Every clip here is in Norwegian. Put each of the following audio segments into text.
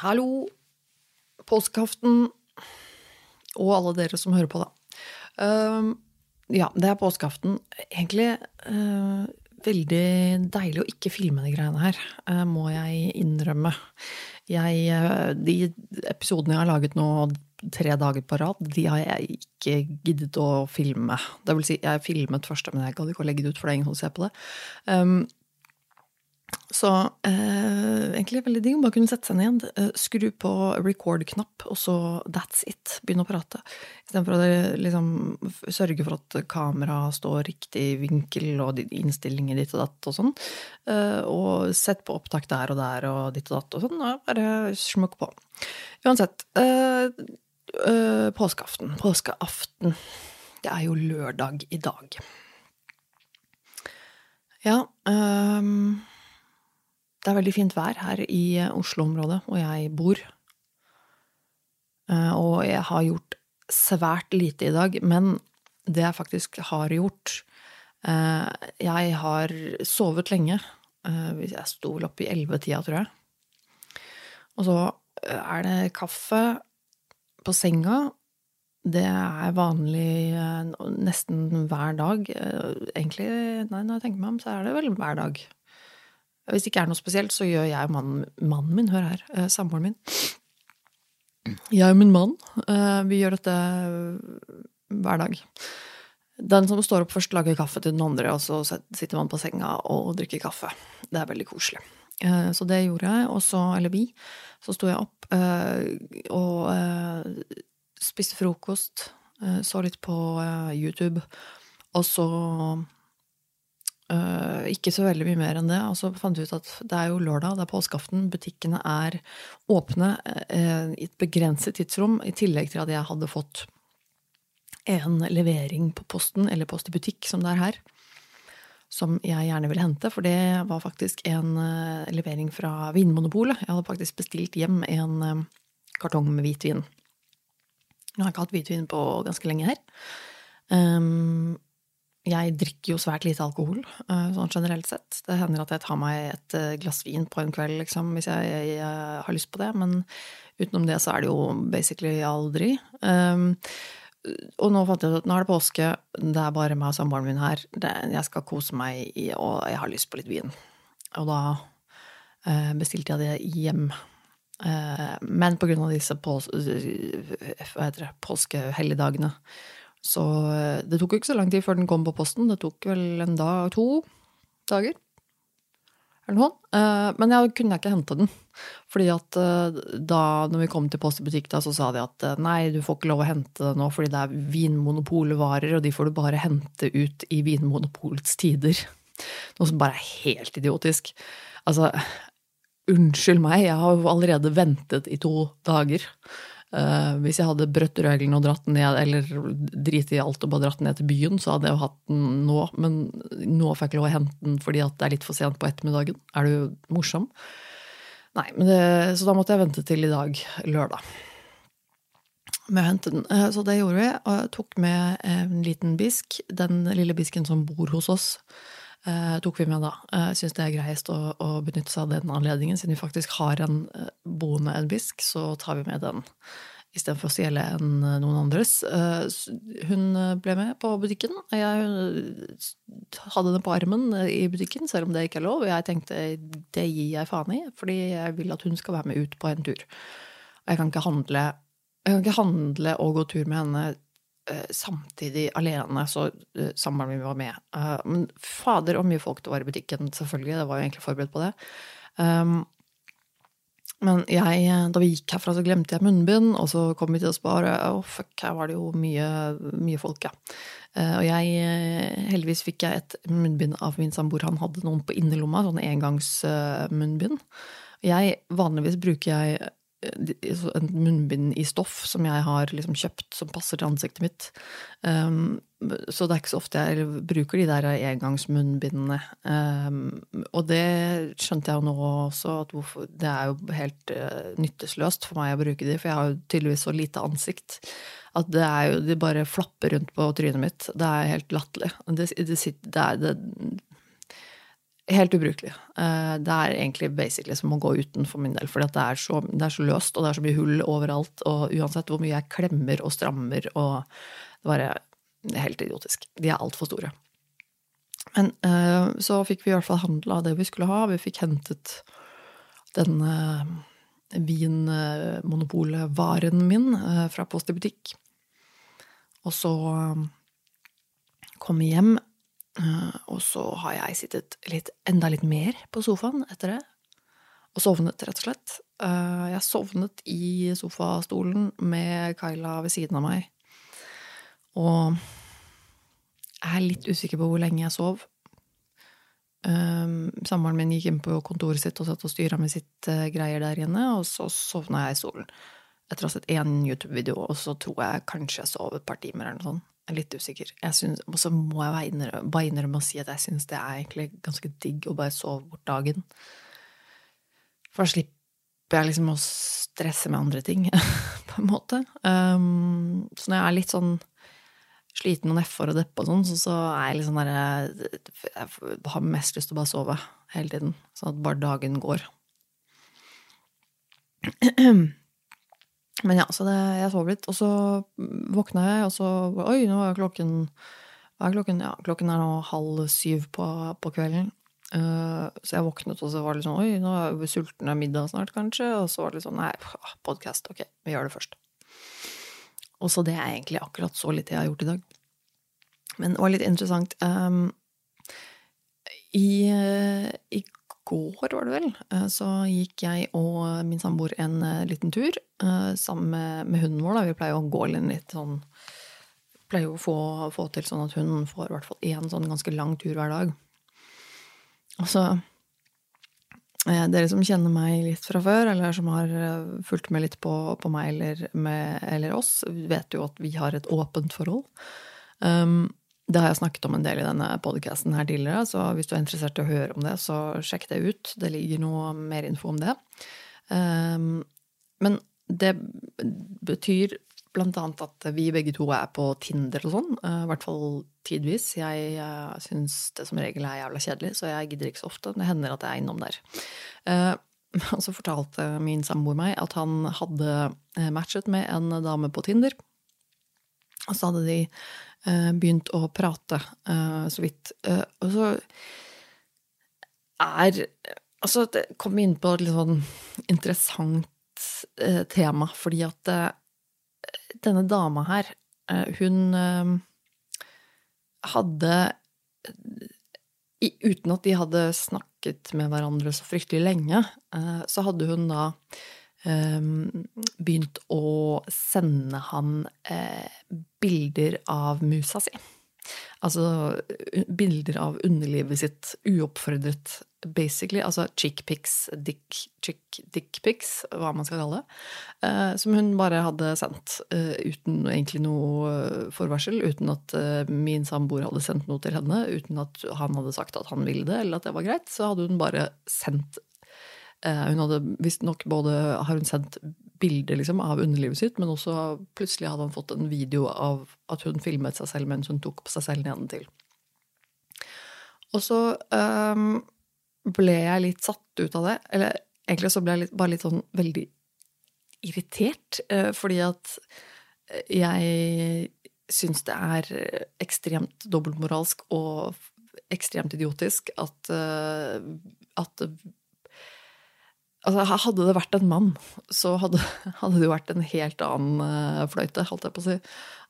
Hallo, påskeaften, og alle dere som hører på, da. Ehm, ja, det er påskeaften. Egentlig uh, veldig deilig å ikke filme de greiene her, uh, må jeg innrømme. Jeg, uh, de episodene jeg har laget nå tre dager på rad, de har jeg ikke giddet å filme. Det vil si, jeg filmet første, men jeg gadd ikke å legge det ut, for det er ingen som ser på det. Um, så eh, egentlig veldig digg å bare kunne sette seg ned, eh, skru på record-knapp, og så that's it. Begynne å prate. Istedenfor å liksom, sørge for at kameraet står riktig vinkel og innstillinger ditt og datt og sånn. Eh, og sett på opptak der og der og ditt og datt og sånn. Og bare smukk på. Uansett. Eh, eh, påskeaften. Påskeaften. Det er jo lørdag i dag. Ja. Um, det er veldig fint vær her i eh, Oslo-området, hvor jeg bor. Eh, og jeg har gjort svært lite i dag, men det jeg faktisk har gjort eh, Jeg har sovet lenge. Jeg sto vel opp i ellevetida, tror jeg. Og så er det kaffe på senga. Det er vanlig nesten hver dag. Egentlig, nei, når jeg tenker meg om, så er det vel hver dag. Hvis det ikke er noe spesielt, så gjør jeg mannen, mannen min, hør her, eh, samboeren min Jeg og min mann, eh, vi gjør dette hver dag. Den som står opp først, lager kaffe til den andre, og så sitter man på senga og drikker kaffe. Det er veldig koselig. Eh, så det gjorde jeg, og så, eller vi. Så sto jeg opp og spiste frokost, så litt på YouTube, og så Uh, ikke så veldig mye mer enn det. Og så fant vi ut at det er jo lørdag, det er påskeaften. Butikkene er åpne uh, i et begrenset tidsrom, i tillegg til at jeg hadde fått en levering på posten, eller Post i butikk, som det er her, som jeg gjerne vil hente. For det var faktisk en uh, levering fra Vinmonopolet. Jeg hadde faktisk bestilt hjem en kartong med hvitvin. Jeg har ikke hatt hvitvin på ganske lenge her. Um, jeg drikker jo svært lite alkohol, eh, sånn generelt sett. Det hender at jeg tar meg et eh, glass vin på en kveld, liksom, hvis jeg, jeg, har lyst på det. Men utenom det så er det jo basically aldri. Um, og nå fant jeg ut at nå er det påske, det er bare meg og samboeren min her. Det, jeg skal kose meg, i, og jeg har lyst på litt vin. Og da uh, bestilte jeg det hjem. Uh, men på grunn av disse pås påskehelligdagene så eh, det tok jo ikke så lang tid før den kom på posten. Det tok vel en dag, to dager. Eller noe. Eh, men jeg kunne ikke hente den. Fordi at eh, da når vi kom til Post i butikk, da, så sa de at nei, du får ikke lov å hente det nå fordi det er Vinmonopolvarer, og de får du bare hente ut i Vinmonopolets tider. Noe som bare er helt idiotisk. Altså, unnskyld meg, jeg har jo allerede ventet i to dager. Uh, hvis jeg hadde brøtt regelen og dratt ned, eller driti i alt og bare dratt ned til byen, så hadde jeg jo hatt den nå. Men nå får jeg ikke lov å hente den fordi det er litt for sent på ettermiddagen. Er du morsom? Nei, det, så da måtte jeg vente til i dag, lørdag, med å hente den. Uh, så det gjorde vi, og jeg tok med en liten bisk. Den lille bisken som bor hos oss. Uh, tok vi med da. Jeg uh, syns det er greiest å, å, benytte seg av den anledningen. Siden vi faktisk har en uh, boende en bisk, så tar vi med den istedenfor å stjele en eh, noen andres. Eh, hun eh, ble med på butikken. Jeg hadde den på armen i butikken, selv om det ikke er lov. Og jeg tenkte det gir jeg faen i, fordi jeg vil at hun skal være med ut på en tur. Jeg kan ikke handle, kan ikke handle og gå tur med henne samtidig alene, så samboeren min var med. Men fader, og mye folk det var i butikken, selvfølgelig. Det var jo egentlig forberedt på det. Um, men jeg, da vi gikk herfra, så glemte jeg munnbind, og så kom vi til å spare. Å, oh, fuck, her var det jo mye, mye folk, ja. Og jeg eh, Heldigvis fikk jeg et munnbind av min samboer. Han hadde noen på innerlomma, sånn engangsmunnbind. Jeg, vanligvis bruker jeg en munnbind i stoff som jeg har liksom kjøpt som passer til ansiktet mitt. Um, så det er ikke så ofte jeg bruker de der engangsmunnbindene. Um, og det skjønte jeg jo nå også, at hvorfor, det er jo helt uh, nytteløst for meg å bruke de, for jeg har jo tydeligvis så lite ansikt. At det er jo, de bare flapper rundt på trynet mitt. Det er helt latterlig. Det, det, det, Helt ubrukelig. Eh, det er egentlig basically som å gå uten for min del. For det, er så, det er så løst, og det er så mye hull overalt. Og uansett hvor mye jeg klemmer og strammer og Det var helt idiotisk. De er altfor store. Men eh, så fikk vi i hvert fall handla det vi skulle ha. Vi fikk hentet den vinmonopolvaren min eh, fra Post i butikk. Og så eh, kom vi hjem, eh, og så har jeg sittet litt, enda litt mer på sofaen etter det. Og sovnet, rett og slett. Jeg sovnet i sofastolen med Kyla ved siden av meg. Og jeg er litt usikker på hvor lenge jeg sov. Um, Samboeren min gikk inn på kontoret sitt og satt og styra med sitt uh, greier der inne, og så sovna jeg i stolen. Etter å ha sett én YouTube-video, og så tror jeg kanskje jeg sov et par timer eller noe sånt. Jeg er litt usikker. Og så må jeg bare innrømme å si at jeg syns det er egentlig ganske digg å bare sove bort dagen. For da slipper jeg liksom å stresse med andre ting, på en måte. Um, så når jeg er litt sånn sliten og nedfor og deppe og sånn, så, så, er jeg litt sånn derre Jeg har mest lyst til å bare sove hele tiden. Sånn at bare dagen går. Men ja, så det, jeg sov litt, og så våkna jeg, og så Oi, nå er klokken er klokken? Ja, klokken er nå halv syv på, på kvelden. Uh, så jeg våknet, og så var det sånn Oi, nå er vi av middag snart, kanskje? Og så var det litt sånn Nei, podkast. Ok, vi gjør det først. Og så det er egentlig akkurat så litt jeg har gjort i dag. Men det var litt interessant. Um, i, uh, I går, var det vel, uh, så gikk jeg og min samboer en uh, liten tur sammen med, med, hunden vår. Da. Vi pleier å gå litt sånn Pleier å få, få til sånn at hun får i hvert fall én sånn ganske lang tur hver dag. Og så Eh, dere som kjenner meg litt fra før, eller som har eh, fulgt med litt på, på meg eller, med, eller, oss, vet jo at vi har et åpent forhold. Um, det har jeg snakket om en del i denne podkasten her tidligere, så hvis du er interessert i å høre om det, så sjekk det ut. Det ligger noe mer info om det. Um, men det betyr blant annet at vi begge to er på Tinder og sånn. Eh, I hvert fall tidvis. Jeg uh, syns det som regel er jævla kjedelig, så jeg gidder ikke så ofte. Det hender at jeg er innom der. Uh, og så fortalte min samboer meg at han hadde matchet med en dame på Tinder. Og så hadde de uh, begynt å prate så vidt. og så er Altså, det kom inn på et litt sånn interessant tema, fordi at denne dama her, hun hadde Uten at de hadde snakket med hverandre så fryktelig lenge, eh, så hadde hun da begynt å sende han eh, bilder av musa si. Altså bilder av underlivet sitt uoppfordret, basically. Altså chickpics, dick, chick dickpics, hva man skal kalle det. Uh, som hun bare hadde sendt uh, uten egentlig noe eh, forvarsel. Uten at min samboer hadde sendt noe til henne. Uten at han hadde sagt at han ville det, eller at det var greit. Så hadde hun bare sendt Hun hadde visstnok både har hun sendt bilder liksom, av underlivet sitt, men også plutselig hadde han fått en video av at hun filmet seg selv mens hun tok på seg selv nedentil. Og så um, ble jeg litt satt ut av det. Eller egentlig så ble jeg litt, bare litt sånn veldig irritert, uh, fordi at jeg syns det er ekstremt dobbeltmoralsk og ekstremt idiotisk at, uh, at Altså, hadde det vært en mann, så hadde, hadde det jo vært en helt annen uh, fløyte, holdt jeg på å si.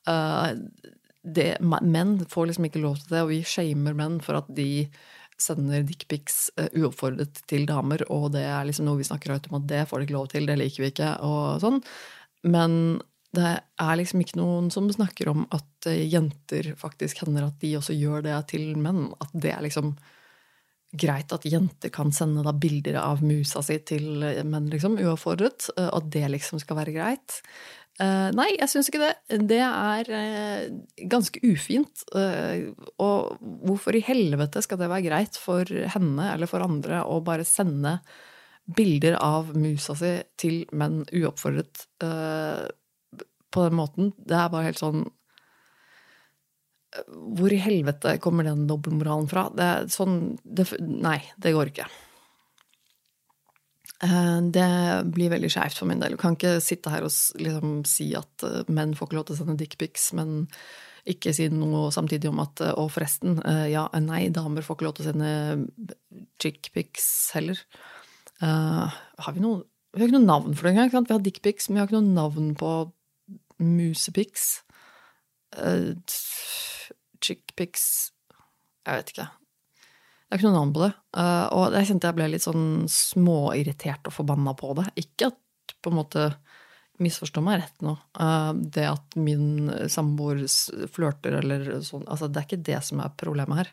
Uh, det, menn får liksom ikke lov til det, og vi shamer menn for at de sender dickpics uh, uoppfordret til damer, og det er liksom noe vi snakker høyt om at det får de ikke lov til, det liker vi ikke, og sånn. Men det er liksom ikke noen som snakker om at jenter faktisk hender at de også gjør det til menn. At det er liksom greit at jenter kan sende da bilder av musa si til menn, liksom, uoppfordret. og at det liksom skal være greit. Uh, nei, jeg syns ikke det. Det er uh, ganske ufint. Og hvorfor i helvete skal det være greit for henne eller for andre å bare sende bilder av musa si til menn uoppfordret på den måten? Det er bare helt sånn hvor i helvete kommer den dobbeltmoralen fra? Det sånn det, Nei, det går ikke. Eh, det blir veldig skeivt for min del. Du kan ikke sitte her og liksom si at eh, menn får ikke lov til å sende dickpics, men ikke si noe samtidig om at Og forresten, ja, nei, damer får ikke lov til å sende chickpics heller. Uh, har vi noe Vi har ikke noe navn for det engang. Vi har dickpics, men vi har ikke noe navn på musepics. Uh, chickpics Jeg vet ikke. Det er ikke noe navn på det. Uh, og jeg kjente jeg ble litt sånn småirritert og forbanna på det. Ikke at på en måte Misforstå meg rett nå. Uh, det at min samboer flørter eller sånn altså Det er ikke det som er problemet her.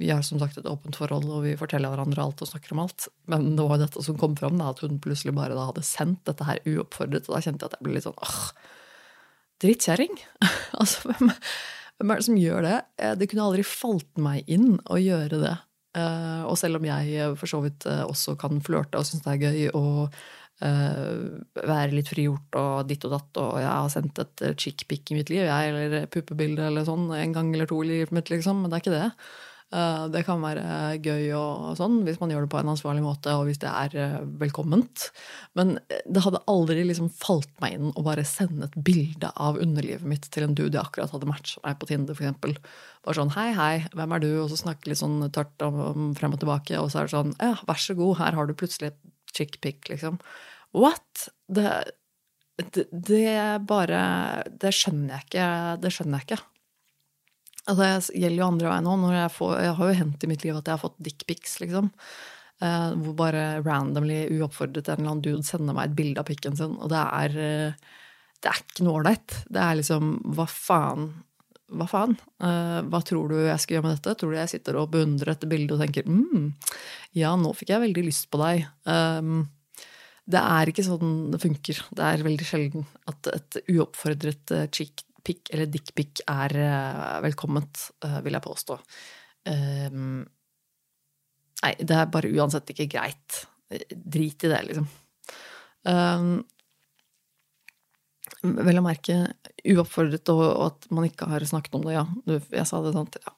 Vi har som sagt et åpent forhold, og vi forteller hverandre alt og snakker om alt. Men det var dette som kom fram, da, at hun plutselig bare da hadde sendt dette her uoppfordret. Og da kjente jeg at jeg ble litt sånn åh, drittkjerring! altså, hvem, hvem, er det som gjør det? Eh, det kunne aldri falt meg inn å gjøre det. Uh, og selv om jeg eh, for så vidt også kan flørte og syns det er gøy uh, være litt frigjort og ditt og datt, og jeg har sendt et chickpic i mitt liv, jeg, eller puppebilde eller sånn en gang eller to i livet mitt, liksom, men det er ikke det. Eh, det kan være gøy og sånn hvis man gjør det på en ansvarlig måte og hvis det er eh, velkomment. Men eh, det hadde aldri liksom falt meg inn å bare sende et bilde av underlivet mitt til en dude jeg akkurat hadde matcha meg på Tinder, f.eks. Bare sånn hei, hei, hvem er du? Og så snakke litt sånn tørt om frem og tilbake, og så er det sånn ja, vær så god, her har du plutselig et chickpic, liksom. What? Det, det, det bare Det skjønner jeg ikke. Det skjønner jeg ikke. Altså, det gjelder jo andre veien òg. Jeg, jeg, har jo hendt i mitt liv at jeg har fått dickpics, liksom. Eh, hvor bare randomly, uoppfordret, en eller annen dude sender meg et bilde av pikken sin. Og det er, eh, det er ikke noe ålreit. Det er liksom Hva faen? Hva faen? Eh, hva tror du jeg skal gjøre med dette? Tror du jeg sitter og beundrer dette bildet og tenker mm, ja, nå fikk jeg veldig lyst på deg. Um, det er ikke sånn det funker. Det er veldig sjelden at et uoppfordret chick pikk eller dickpic er uh, velkomment, uh, vil jeg påstå. Um, nei, det er bare uansett ikke greit. Drit i det, liksom. Um, vel å merke uoppfordret, og, og, at man ikke har snakket om det, ja. Jeg sa det sånn ja.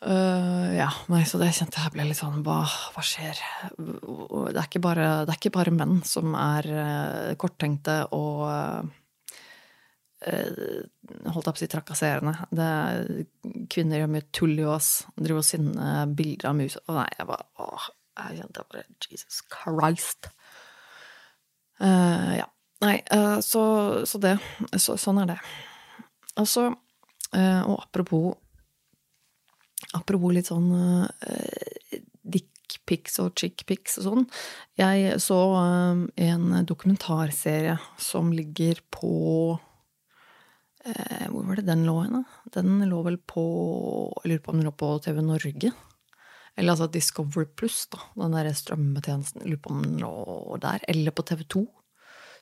Uh, ja, nei, så det kjente jeg ble litt sånn Hva, hva skjer? Det er, bare, det er ikke bare menn som er korttenkte og Eh, holdt jeg på å si trakasserende. Det er, kvinner gjør mye tull i oss. Driver og sender bilder av mus. Og nei, jeg bare åh, jeg kjente bare Jesus Christ. Uh, ja. Nei, uh, så, så, det. Så, sånn er det. Altså, uh, og apropos Apropos litt sånn dickpics og chickpics og sånn. Jeg så en dokumentarserie som ligger på Eh, hvor var det den lå hen, da? Den lå vel på Jeg lurer på om den lå på TV Norge. Eller altså Discovery Pluss, da. Den derre strømmetjenesten. Lurer på om den lå der. Eller på TV2.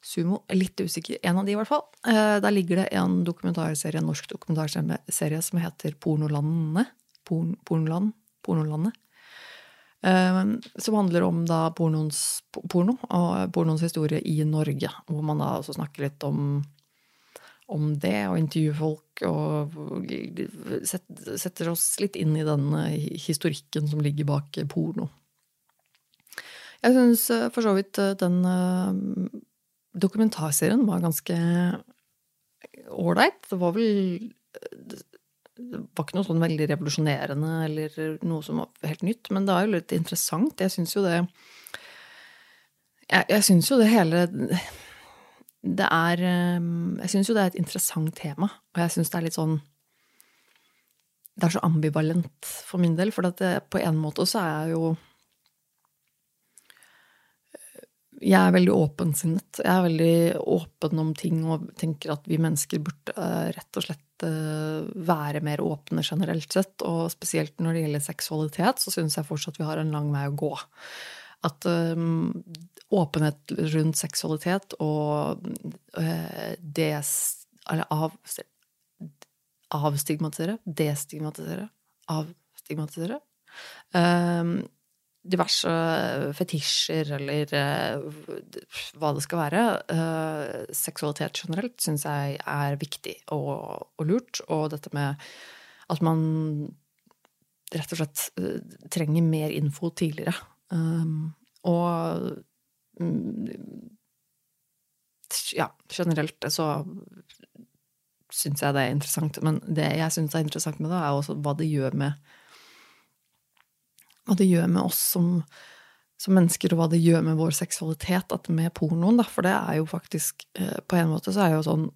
Sumo. Litt usikker. En av de, i hvert fall. Eh, der ligger det en dokumentarserie, en norsk dokumentarserie som heter Pornolandet. Porn, pornoland. Pornolandet. Eh, som handler om da pornons, porno og pornoens historie i Norge. Hvor man da også snakker litt om om det, og intervjue folk og setter oss litt inn i den historikken som ligger bak porno. Jeg syns eh, for så vidt eh, den eh, dokumentarserien var ganske ålreit. Det var vel Det var ikke noe sånn veldig revolusjonerende eller noe som var helt nytt, men det er jo litt interessant. Jeg syns jo det Jeg, jeg syns jo det hele det er ehm, Jeg syns jo det er et interessant tema, og jeg syns det er litt sånn Det er så ambivalent for min del, for det, på en måte så er jeg jo Jeg er veldig åpensinnet. Jeg er veldig åpen om ting og tenker at vi mennesker burde eh, rett og slett eh, være mer åpne generelt sett. Og spesielt når det gjelder seksualitet, så syns jeg fortsatt vi har en lang vei å gå. At um, åpenhet rundt seksualitet og uh, des... Eller av, avstigmatisere, destigmatisere, avstigmatisere um, diverse fetisjer eller uh, hva det skal være. Uh, seksualitet generelt syns jeg er viktig og, og, lurt. Og dette med at man rett og slett uh, trenger mer info tidligere. Um, og ja, generelt så syns jeg det er interessant. Men det jeg syns er interessant med det, er også hva det gjør med Hva det gjør med oss som, som mennesker, og hva det gjør med vår seksualitet, at med pornoen, da. For det er jo faktisk eh, På en måte så er jo sånn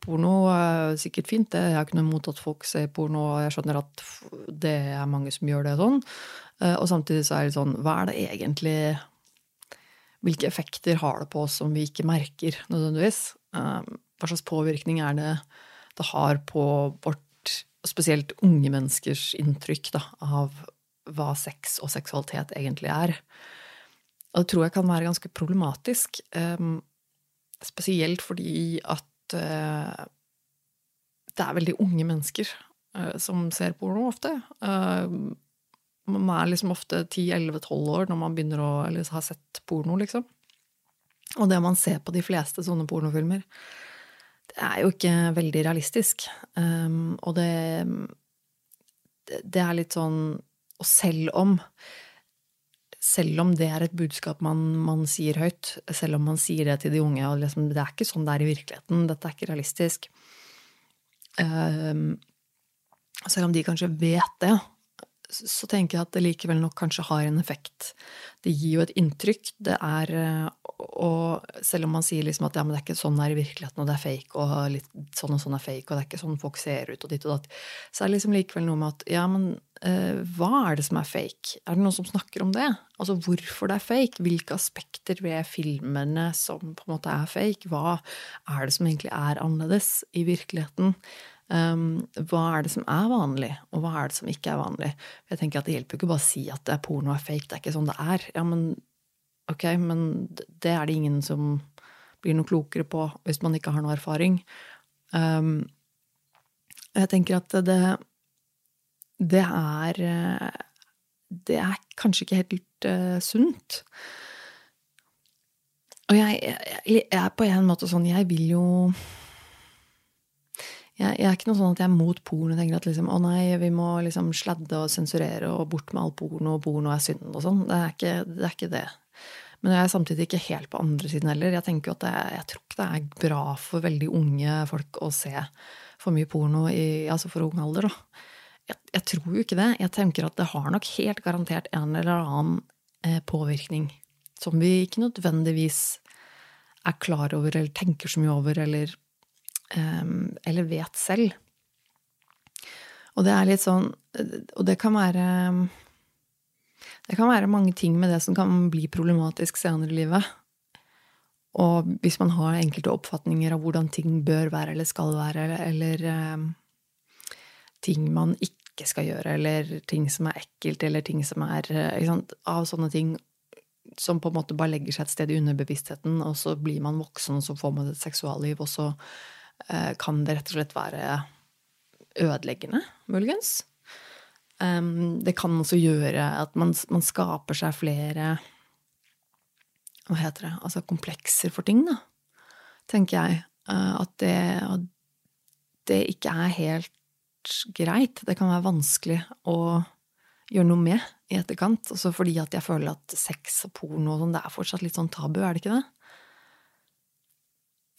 Porno er sikkert fint. Jeg har ikke noe imot at folk ser porno, og jeg skjønner at det er mange som gjør det sånn. Eh, og samtidig så er det sånn, hva er det egentlig Hvilke effekter har det på oss som vi ikke merker nødvendigvis? Eh, hva slags påvirkning er det det har på vårt, spesielt unge menneskers inntrykk da, av hva sex og seksualitet egentlig er. Og det tror jeg kan være ganske problematisk. Um, spesielt fordi at uh, det er veldig unge mennesker som ser porno ofte. Man er liksom ofte 10-11-12 år når man begynner å eller har sett porno, liksom. Og det man ser på de fleste sånne pornofilmer, det er jo ikke veldig realistisk. Um, og det, det er litt sånn Og selv om selv om det er et budskap man, man, sier høyt, selv om man sier det til de unge og liksom, Det er ikke sånn det er i virkeligheten. Dette er ikke realistisk. Um, selv om de kanskje vet det, så tenker jeg at det likevel nok kanskje har en effekt. Det gir jo et inntrykk. Det er eh, Og selv om man sier liksom at ja, men det er ikke sånn det er i virkeligheten, og det er fake, og litt, sånn og sånn er fake, og det er ikke sånn folk ser ut, og ditt og datt, så er det liksom likevel noe med at ja, men eh, hva er det som er fake? Er det noen som snakker om det? Altså hvorfor det er fake? Hvilke aspekter ved filmene som på en måte er fake? Hva er det som egentlig er annerledes i virkeligheten? Um, hva er det som er vanlig, og hva er det som ikke er vanlig? Jeg tenker at Det hjelper jo ikke bare å si at det er porno er fake, det er ikke sånn det er. Ja, men ok, men det er det ingen som blir noe klokere på hvis man ikke har noe erfaring. Um, jeg tenker at det, det er Det er kanskje ikke helt uh, sunt. Og jeg, jeg, jeg er på en måte sånn Jeg vil jo jeg, jeg, er ikke noe sånn at jeg er mot porno og tenker at liksom, å nei, vi må liksom sladde og sensurere og bort med all porno, og porno er synd og sånn. Det, det, er ikke det. Men jeg er samtidig ikke helt på andre siden heller. Jeg tenker at det, jeg tror ikke det er bra for veldig unge folk å se for mye porno i, altså for ung alder. Da. Jeg, jeg, tror jo ikke det. Jeg tenker at det har nok helt garantert en eller annen eh, påvirkning som vi ikke nødvendigvis er klar over eller tenker så mye over eller eller vet selv. Og det er litt sånn Og det kan være Det kan være mange ting med det som kan bli problematisk senere i livet. Og hvis man har enkelte oppfatninger av hvordan ting bør være eller skal være, eller, um, ting man ikke skal gjøre, eller ting som er ekkelt, eller ting som er sant, Av sånne ting som på en måte bare legger seg et sted i underbevisstheten, og så blir man voksen, og så får man et seksualliv, og så Eh, kan det rett og slett være ødeleggende, muligens. Det kan også gjøre at man, man skaper seg flere Hva heter det? Altså komplekser for ting, da. Tenker jeg. Eh, at det, at det ikke er helt greit. Det kan være vanskelig å gjøre noe med i etterkant. Også fordi at jeg føler at sex og porno og sånn, det er fortsatt litt sånn tabu, er det ikke det?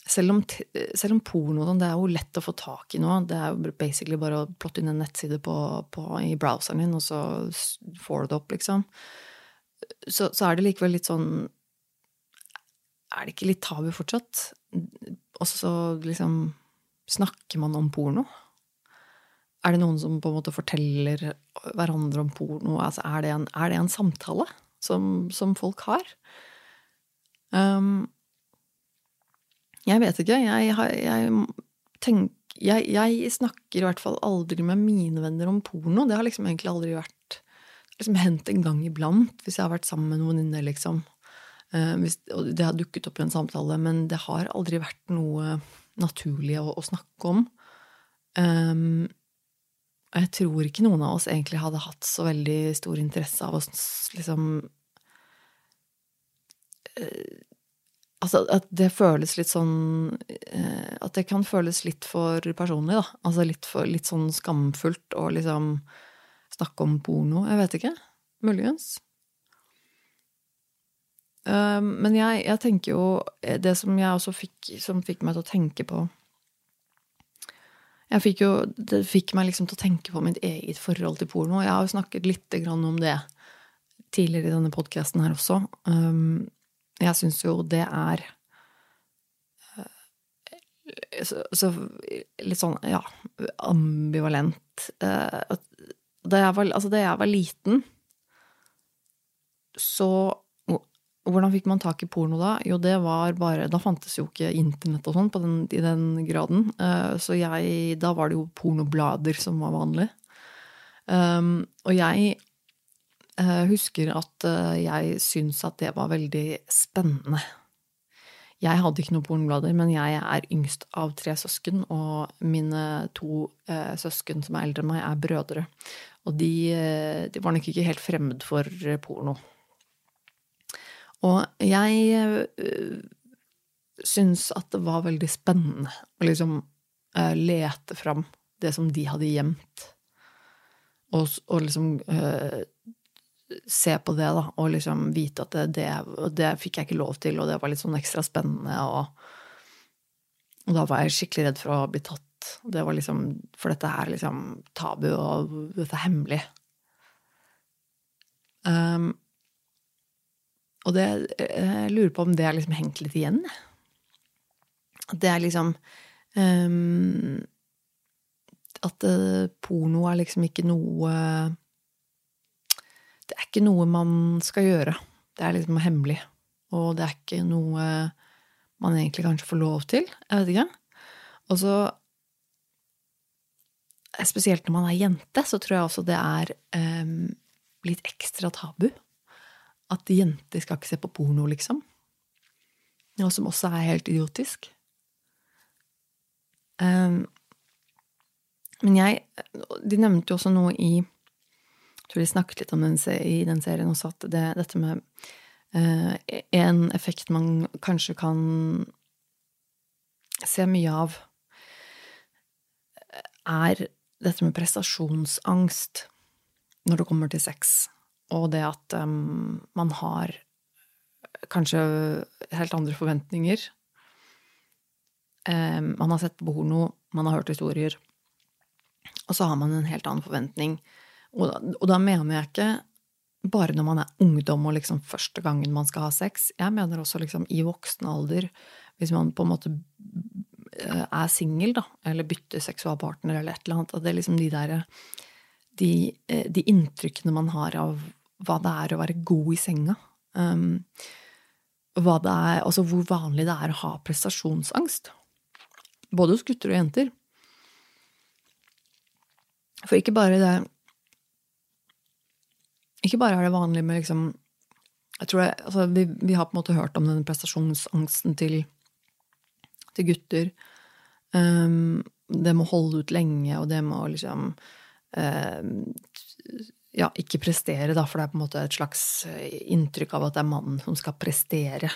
Selv om, selv om porno det er jo lett å få tak i nå. Det er jo basically bare å plotte inn en nettside på, på, i browseren din, og så får du det opp, liksom. Så, så, er det likevel litt sånn Er det ikke litt tabu fortsatt? Og så liksom Snakker man om porno? Er det noen som på en måte forteller hverandre om porno? Altså, er, det en, er det en samtale som, som folk har? Um, jeg vet ikke. Jeg, jeg, tenk, jeg, jeg, snakker i hvert fall aldri med mine venner om porno. Det har liksom egentlig aldri vært liksom hendt en gang iblant hvis jeg har vært sammen med noen venninner, liksom. Uh, hvis, og det har dukket opp i en samtale, men det har aldri vært noe naturlig å, å snakke om. Um, jeg tror ikke noen av oss egentlig hadde hatt så veldig stor interesse av å liksom Altså at det føles litt sånn eh, At det kan føles litt for personlig, da. Altså litt, for, litt sånn skamfullt å liksom snakke om porno. Jeg vet ikke. Muligens. Um, men jeg, jeg, tenker jo Det som jeg også fikk, som fikk meg til å tenke på jeg fikk jo, Det fikk meg liksom til å tenke på mitt eget forhold til porno. Jeg har jo snakket litt om det tidligere i denne podkasten her også. Um, jeg syns jo det er eh, så, så, litt sånn, ja, ambivalent. Uh, da jeg var, altså da jeg var liten, så hvordan fikk man tak i porno da? Jo, det var bare Da fantes jo ikke internett og sånn i den graden. Uh, så jeg Da var det jo pornoblader som var vanlig. Um, og jeg husker at uh, jeg syntes at det var veldig spennende. Jeg hadde ikke noen pornoblader, men jeg er yngst av tre søsken, og mine to søsken som er eldre enn meg, er brødre. Og de, de var nok ikke helt fremmed for porno. Og jeg syns at det var veldig spennende å liksom lete fram det som de hadde gjemt, og, og liksom øh, se på det, da, og liksom vite at det, det, det, fikk jeg ikke lov til, og det var litt sånn ekstra spennende, og, og da var jeg skikkelig redd for å bli tatt. Det var liksom, For dette er liksom tabu, og dette er hemmelig. Um, og det, jeg lurer på om det har liksom hengt litt igjen. At det er liksom um, At uh, porno er liksom ikke noe Det er ikke noe man skal gjøre. Det er liksom hemmelig. Og det er ikke noe man egentlig kanskje får lov til. Jeg vet ikke. Og så Spesielt når man er jente, så tror jeg også det er um, litt ekstra tabu at jenter skal ikke se på porno, liksom. Noe som også er helt idiotisk. Um, men jeg De nevnte jo også noe i tror de snakket litt om den, i den serien også, at det, dette med uh, En effekt man kanskje kan se mye av, er dette med prestasjonsangst når det kommer til sex og det at um, man har kanskje helt andre forventninger. Um, man har sett på porno, man har hørt historier, og så har man en helt annen forventning. Og da, og da mener jeg ikke bare når man er ungdom og liksom første gangen man skal ha sex. Jeg mener også liksom i voksen alder, hvis man på en måte eh, er singel, da, eller bytter seksualpartner eller et eller annet. At det er liksom de der de, eh, de inntrykkene man har av hva det er å være god i senga. Um, hva det er, altså hvor vanlig det er å ha prestasjonsangst. Både hos gutter og jenter. For ikke bare det Ikke bare er det vanlig med liksom jeg tror det, altså vi, vi, har på en måte hørt om denne prestasjonsangsten til, til gutter. Um, det må holde ut lenge, og det må liksom uh, ja, ikke prestere, da, for det er på en måte et slags inntrykk av at det er mannen som skal prestere.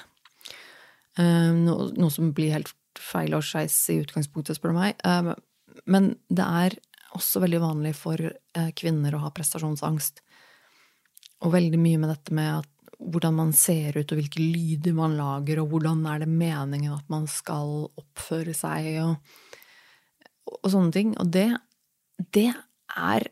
Um, noe, noe som blir helt feil og skeis i utgangspunktet, spør du meg. Um, men det er også veldig vanlig for kvinner å ha prestasjonsangst. Og veldig mye med dette med at, hvordan man ser ut, og hvilke lyder man lager, og hvordan er det meningen at man skal oppføre seg, og, og sånne ting. Og det, det er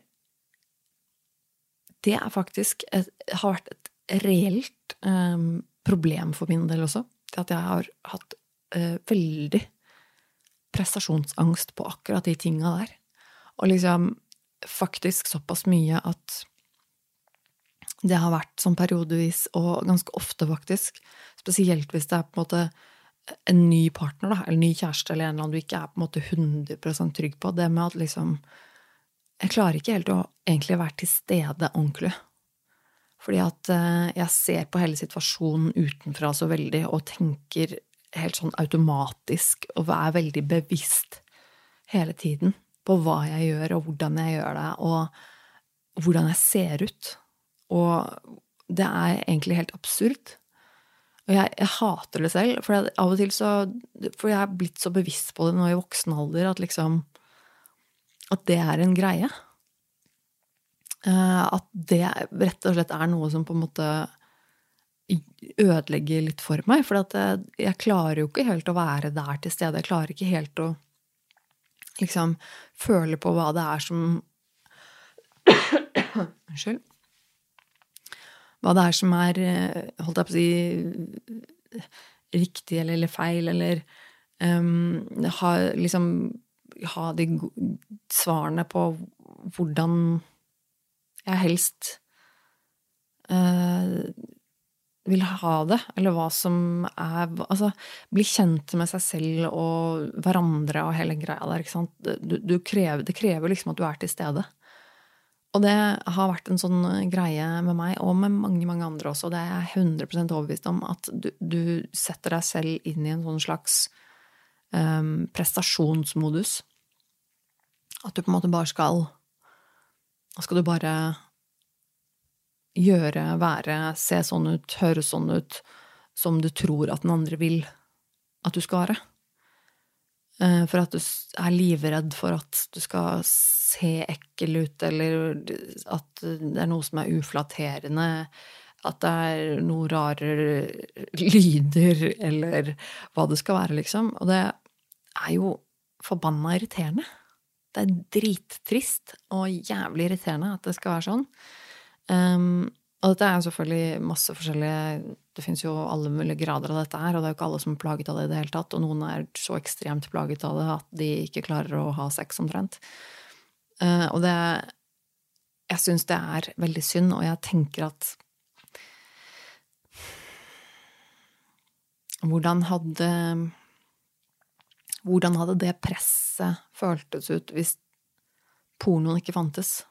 det er faktisk et, har vært et reelt um, problem for min del også. Det at jeg har hatt uh, veldig prestasjonsangst på akkurat de tinga der. Og liksom faktisk såpass mye at det har vært sånn periodevis, og ganske ofte, faktisk, spesielt hvis det er på en måte en ny partner, da, eller ny kjæreste, eller en eller annen du ikke er på en måte 100 trygg på, det med at liksom jeg klarer ikke helt å egentlig være til stede ordentlig. Fordi at eh, jeg ser på hele situasjonen utenfra så veldig og tenker helt sånn automatisk og er veldig bevisst hele tiden på hva jeg gjør, og hvordan jeg gjør det, og hvordan jeg ser ut. Og det er egentlig helt absurd Og jeg, jeg hater det selv, for jeg, av og til så For jeg er blitt så bevisst på det nå i voksen alder at liksom At det er en greie. Eh, at det rett og slett er noe som på en måte ødelegger litt for meg. For jeg, jeg, klarer jo ikke helt å være der til stede. Jeg klarer ikke helt å liksom føle på hva det er som Unnskyld. Hva det er som er, eh, holdt jeg på å si, riktig eller, eller feil, eller um, ha, liksom ha de svarene på hvordan jeg helst uh, vil ha det, eller hva som er Altså, bli kjent med seg selv og hverandre og hele greia der, ikke sant. Du, du krever, det krever liksom at du er til stede. Og det har vært en sånn greie med meg, og med mange mange andre også. Det er jeg 100 overbevist om, at du, du, setter deg selv inn i en sånn slags um, prestasjonsmodus. At du på en måte bare skal Da skal du bare gjøre, være, se sånn ut, høre sånn ut, som du tror at den andre vil at du skal være. Eh, for at du er livredd for at du skal se ekkel ut, eller at det er noe som er uflatterende, at det er noe rare lyder, eller hva det skal være, liksom. Og det er jo forbanna irriterende. Det er drittrist og jævlig irriterende at det skal være sånn. Um, og dette er jo selvfølgelig masse forskjellige Det fins jo alle mulige grader av dette her, og det er jo ikke alle som er plaget av det i det hele tatt. Og noen er så ekstremt plaget av det at de ikke klarer å ha sex, omtrent. Uh, og det Jeg syns det er veldig synd, og jeg tenker at Hvordan hadde Hvordan hadde det presset føltes ut hvis pornoen ikke fantes?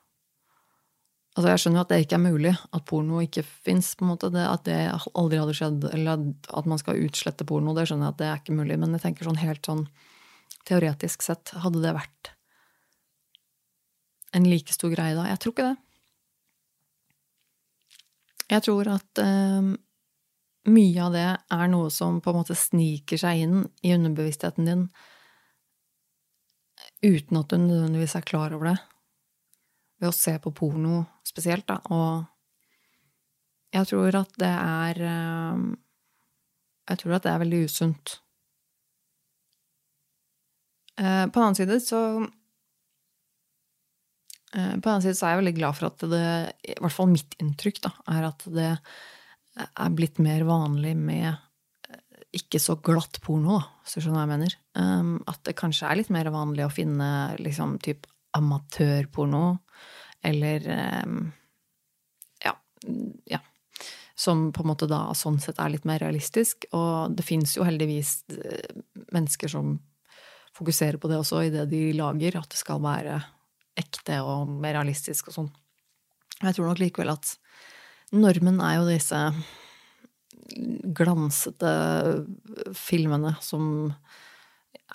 Altså, jeg skjønner jo at det ikke er mulig, at porno ikke fins, at det aldri hadde skjedd, eller at man skal utslette porno, det skjønner jeg at det er ikke mulig. Men jeg tenker sånn helt sånn teoretisk sett, hadde det vært en like stor greie da? Jeg tror ikke det. Jeg tror at eh, mye av det er noe som på en måte sniker seg inn i underbevisstheten din uten at du nødvendigvis er klar over det ved å se på porno spesielt, da. Og jeg tror at det er eh, Jeg tror at det er veldig usunt. Eh, på den annen side så eh, På den annen side så er jeg veldig glad for at det, i hvert fall mitt inntrykk, da, er at det er blitt mer vanlig med ikke så glatt porno, da, hvis du skjønner hva jeg mener. At det kanskje er litt mer vanlig å finne liksom typ amatørporno eller ehm, ja, ja. Som på en måte da sånn sett er litt mer realistisk. Og det fins jo heldigvis eh, mennesker som fokuserer på det også i det de lager, at det skal være ekte og mer realistisk og sånn. Jeg tror nok likevel at normen er jo disse glansete filmene som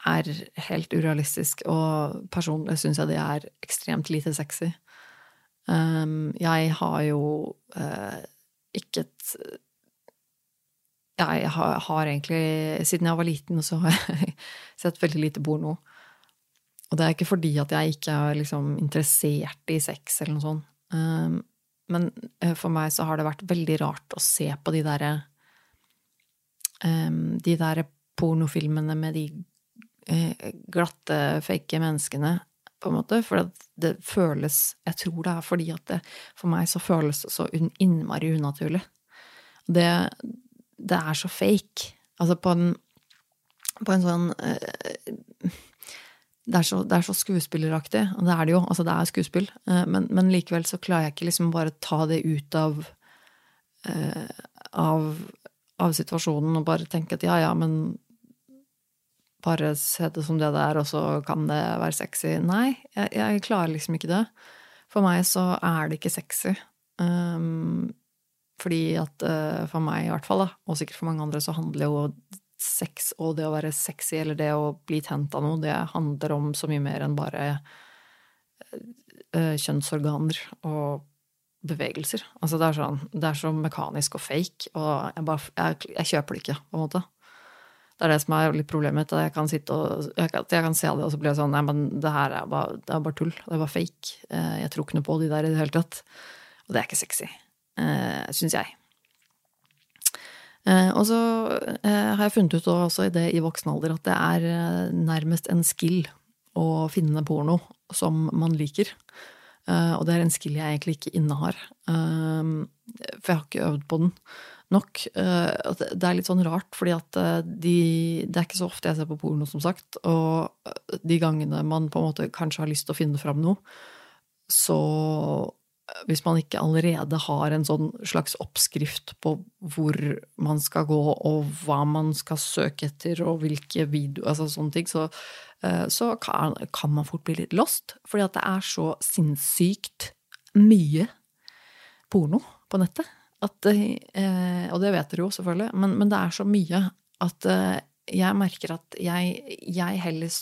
er helt urealistisk, og personlig syns jeg de er ekstremt lite sexy. Um, jeg har jo uh, ikke et Jeg har, har, egentlig Siden jeg var liten, så har jeg sett veldig lite porno. Og det er ikke fordi at jeg ikke er liksom interessert i sex eller noe sånt. Um, men uh, for meg så har det vært veldig rart å se på de derre um, De derre pornofilmene med de uh, glatte, fake menneskene på en måte. For det føles Jeg tror det er fordi at det for meg så føles det så innmari unaturlig. Det, det er så fake. Altså på en, på en sånn eh, det er, så, det er, så, skuespilleraktig, og det er det jo. Altså, det er skuespill. Eh, men, men, likevel så klarer jeg ikke liksom bare ta det ut av, eh, av, av situasjonen og bare tenke at ja, ja, men bare se som det det er, og så kan det være sexy. Nei, jeg, jeg klarer liksom ikke det. For meg så er det ikke sexy. Um, fordi at uh, for meg i hvert fall, da, og sikkert for mange andre, så handler jo sex og det å være sexy eller det å bli tent av noe, det handler om så mye mer enn bare uh, kjønnsorganer og bevegelser. Altså det er, sånn, det er så mekanisk og fake, og jeg, bare, jeg, jeg kjøper det ikke, på en måte. Det er det som er litt problemet. At jeg kan sitte og jeg jeg kan, se det, og så blir jeg sånn Nei, men det her er bare, er bare tull. Det er bare fake. Eh, jeg tror ikke noe på de der i det hele tatt. Og det er ikke sexy. Eh, Syns jeg. Eh, og så har jeg funnet ut også i det i voksen alder at det er nærmest en skill å finne porno som man liker. Og det er en skill jeg egentlig ikke innehar. For jeg har ikke øvd på den nok. Eh, det er litt sånn rart, fordi at eh, de, det er ikke så ofte jeg ser på porno, som sagt. Og eh, de gangene man på en måte kanskje har lyst til å finne fram noe, så hvis man ikke allerede har en sånn slags oppskrift på hvor man skal gå, og hva man skal søke etter, og hvilke videoer Altså sånne ting, så, så kan, kan, man fort bli litt lost. Fordi at det er så sinnssykt mye porno på nettet. At, eh, og det vet dere jo, selvfølgelig, men, men, det er så mye at eh, jeg merker at jeg, jeg heller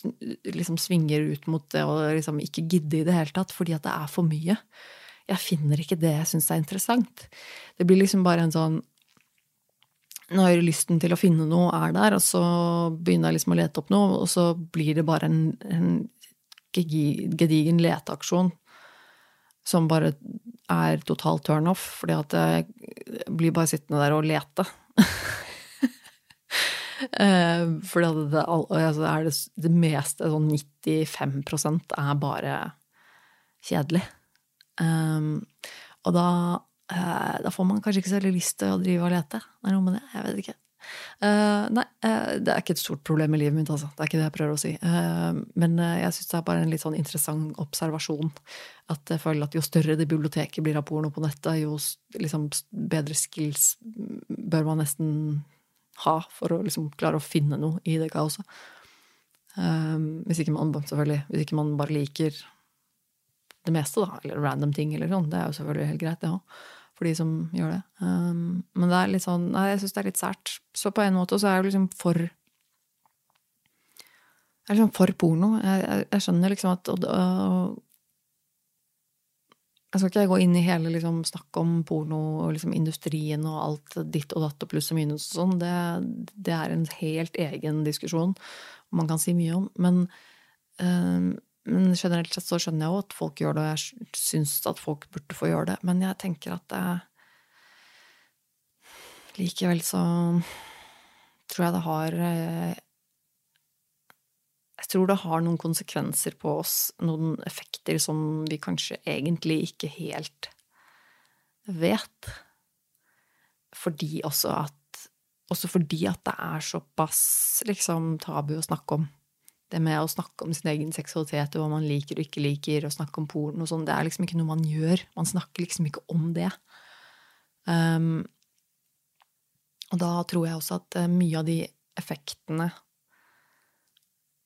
liksom svinger ut mot det og liksom ikke gidde i det hele tatt, fordi at det er for mye. Jeg finner ikke det jeg syns er interessant. Det blir liksom bare en sånn Når lysten til å finne noe er der, og så begynner jeg liksom å lete opp noe, og så blir det bare en, en gedigen leteaksjon som bare er totalt turnoff, fordi at jeg blir bare sittende der og lete. For fordi at det, altså er det, det, meste, sånn 95 er bare kjedelig. Um, og da, uh, da får man kanskje ikke så veldig lyst til å drive og lete. Det er noe med det. Jeg vet ikke. Uh, nei, uh, det er ikke et stort problem i livet mitt, altså. Det er ikke det jeg prøver å si. Uh, men jeg syns det er bare en litt sånn interessant observasjon. At jeg føler at jo større det biblioteket blir av porno på nettet, jo liksom, bedre skills bør man nesten ha for å liksom klare å finne noe i det kaoset. hvis ikke man selvfølgelig, hvis ikke man bare liker det meste, da, eller random ting, eller sånn, det er jo selvfølgelig helt greit, det òg for de som gjør det. Um, men det er litt sånn Nei, jeg syns det er litt sært. Så på en måte så er jeg liksom for Jeg er liksom for porno. Jeg, jeg, jeg skjønner liksom at og, og, Jeg skal ikke gå inn i hele liksom snakk om porno og liksom industrien og alt ditt og datt og pluss og minus og sånn. Det, det, er en helt egen diskusjon man kan si mye om. Men um, men generelt sett så skjønner jeg jo at folk gjør det, og jeg syns at folk burde få gjøre det. Men jeg tenker at det Likevel så tror jeg det har eh, Jeg tror det har noen konsekvenser på oss, noen effekter som vi kanskje egentlig ikke helt vet. Fordi også at Også fordi at det er såpass liksom tabu å snakke om det med å snakke om sin egen seksualitet og hva man liker og ikke liker, og snakke om porno og sånn, det er liksom ikke noe man gjør. Man snakker liksom ikke om det. Um, og da tror jeg også at eh, mye av de effektene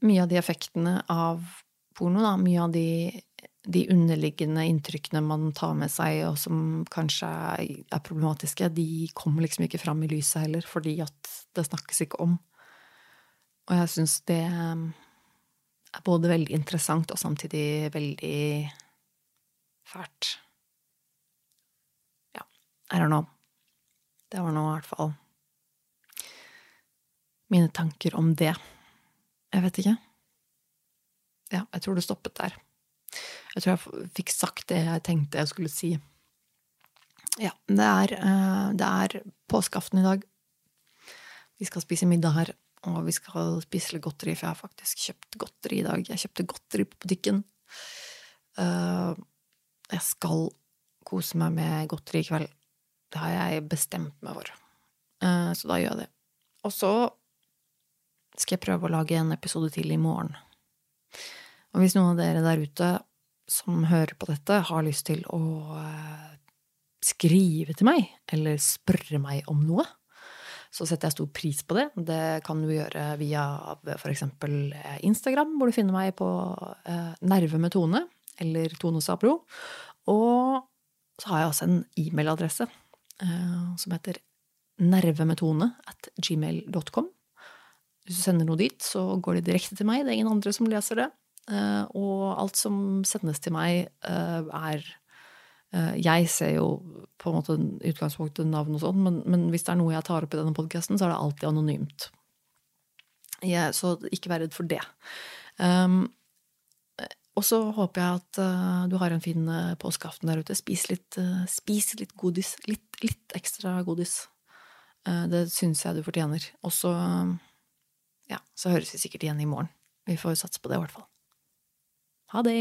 Mye av de effektene av porno, da, mye av de, de underliggende inntrykkene man tar med seg, og som kanskje er problematiske, de kommer liksom ikke fram i lyset heller, fordi at det snakkes ikke om. Og jeg syns det er både veldig interessant og samtidig veldig fælt. Ja, I don't know. Det var nå i hvert fall mine tanker om det. Jeg vet ikke. Ja, jeg tror det stoppet der. Jeg tror jeg fikk sagt det jeg tenkte jeg skulle si. Ja, det er, eh, det er påskeaften i dag. Vi skal spise middag her og vi skal spise litt godteri, for jeg har faktisk kjøpt godteri i dag. Jeg kjøpte godteri på butikken. Uh, jeg skal kose meg med godteri i kveld. Det har jeg bestemt meg for. Uh, så da gjør jeg det. Og så skal jeg prøve å lage en episode til i morgen. Og hvis noen av dere der ute som hører på dette, har lyst til å uh, skrive til meg, eller spørre meg om noe, så setter jeg stor pris på det. Det kan du gjøre via f.eks. Instagram, hvor du finner meg på eh, Nerve med Tone, eller Tone Sabro. Og så har jeg også en e-mailadresse eh, som heter nervemetone at gmail.com. Hvis du sender noe dit, så går det direkte til meg. Det er ingen andre som leser det. Eh, og alt som sendes til meg, er eh, Jeg ser jo på en måte utgangspunktet navn og sånn, men, men, hvis det er noe jeg tar opp i denne podkasten, så er det alltid anonymt. Jeg, så ikke vær redd for det. Um, og så håper jeg at uh, du har en fin uh, påskeaften der ute. Spis litt, uh, spis litt godis. Litt, litt ekstra godis. det syns jeg du fortjener. Og så ja, så høres vi sikkert igjen i morgen. Vi får satse på det, i hvert fall. Ha det!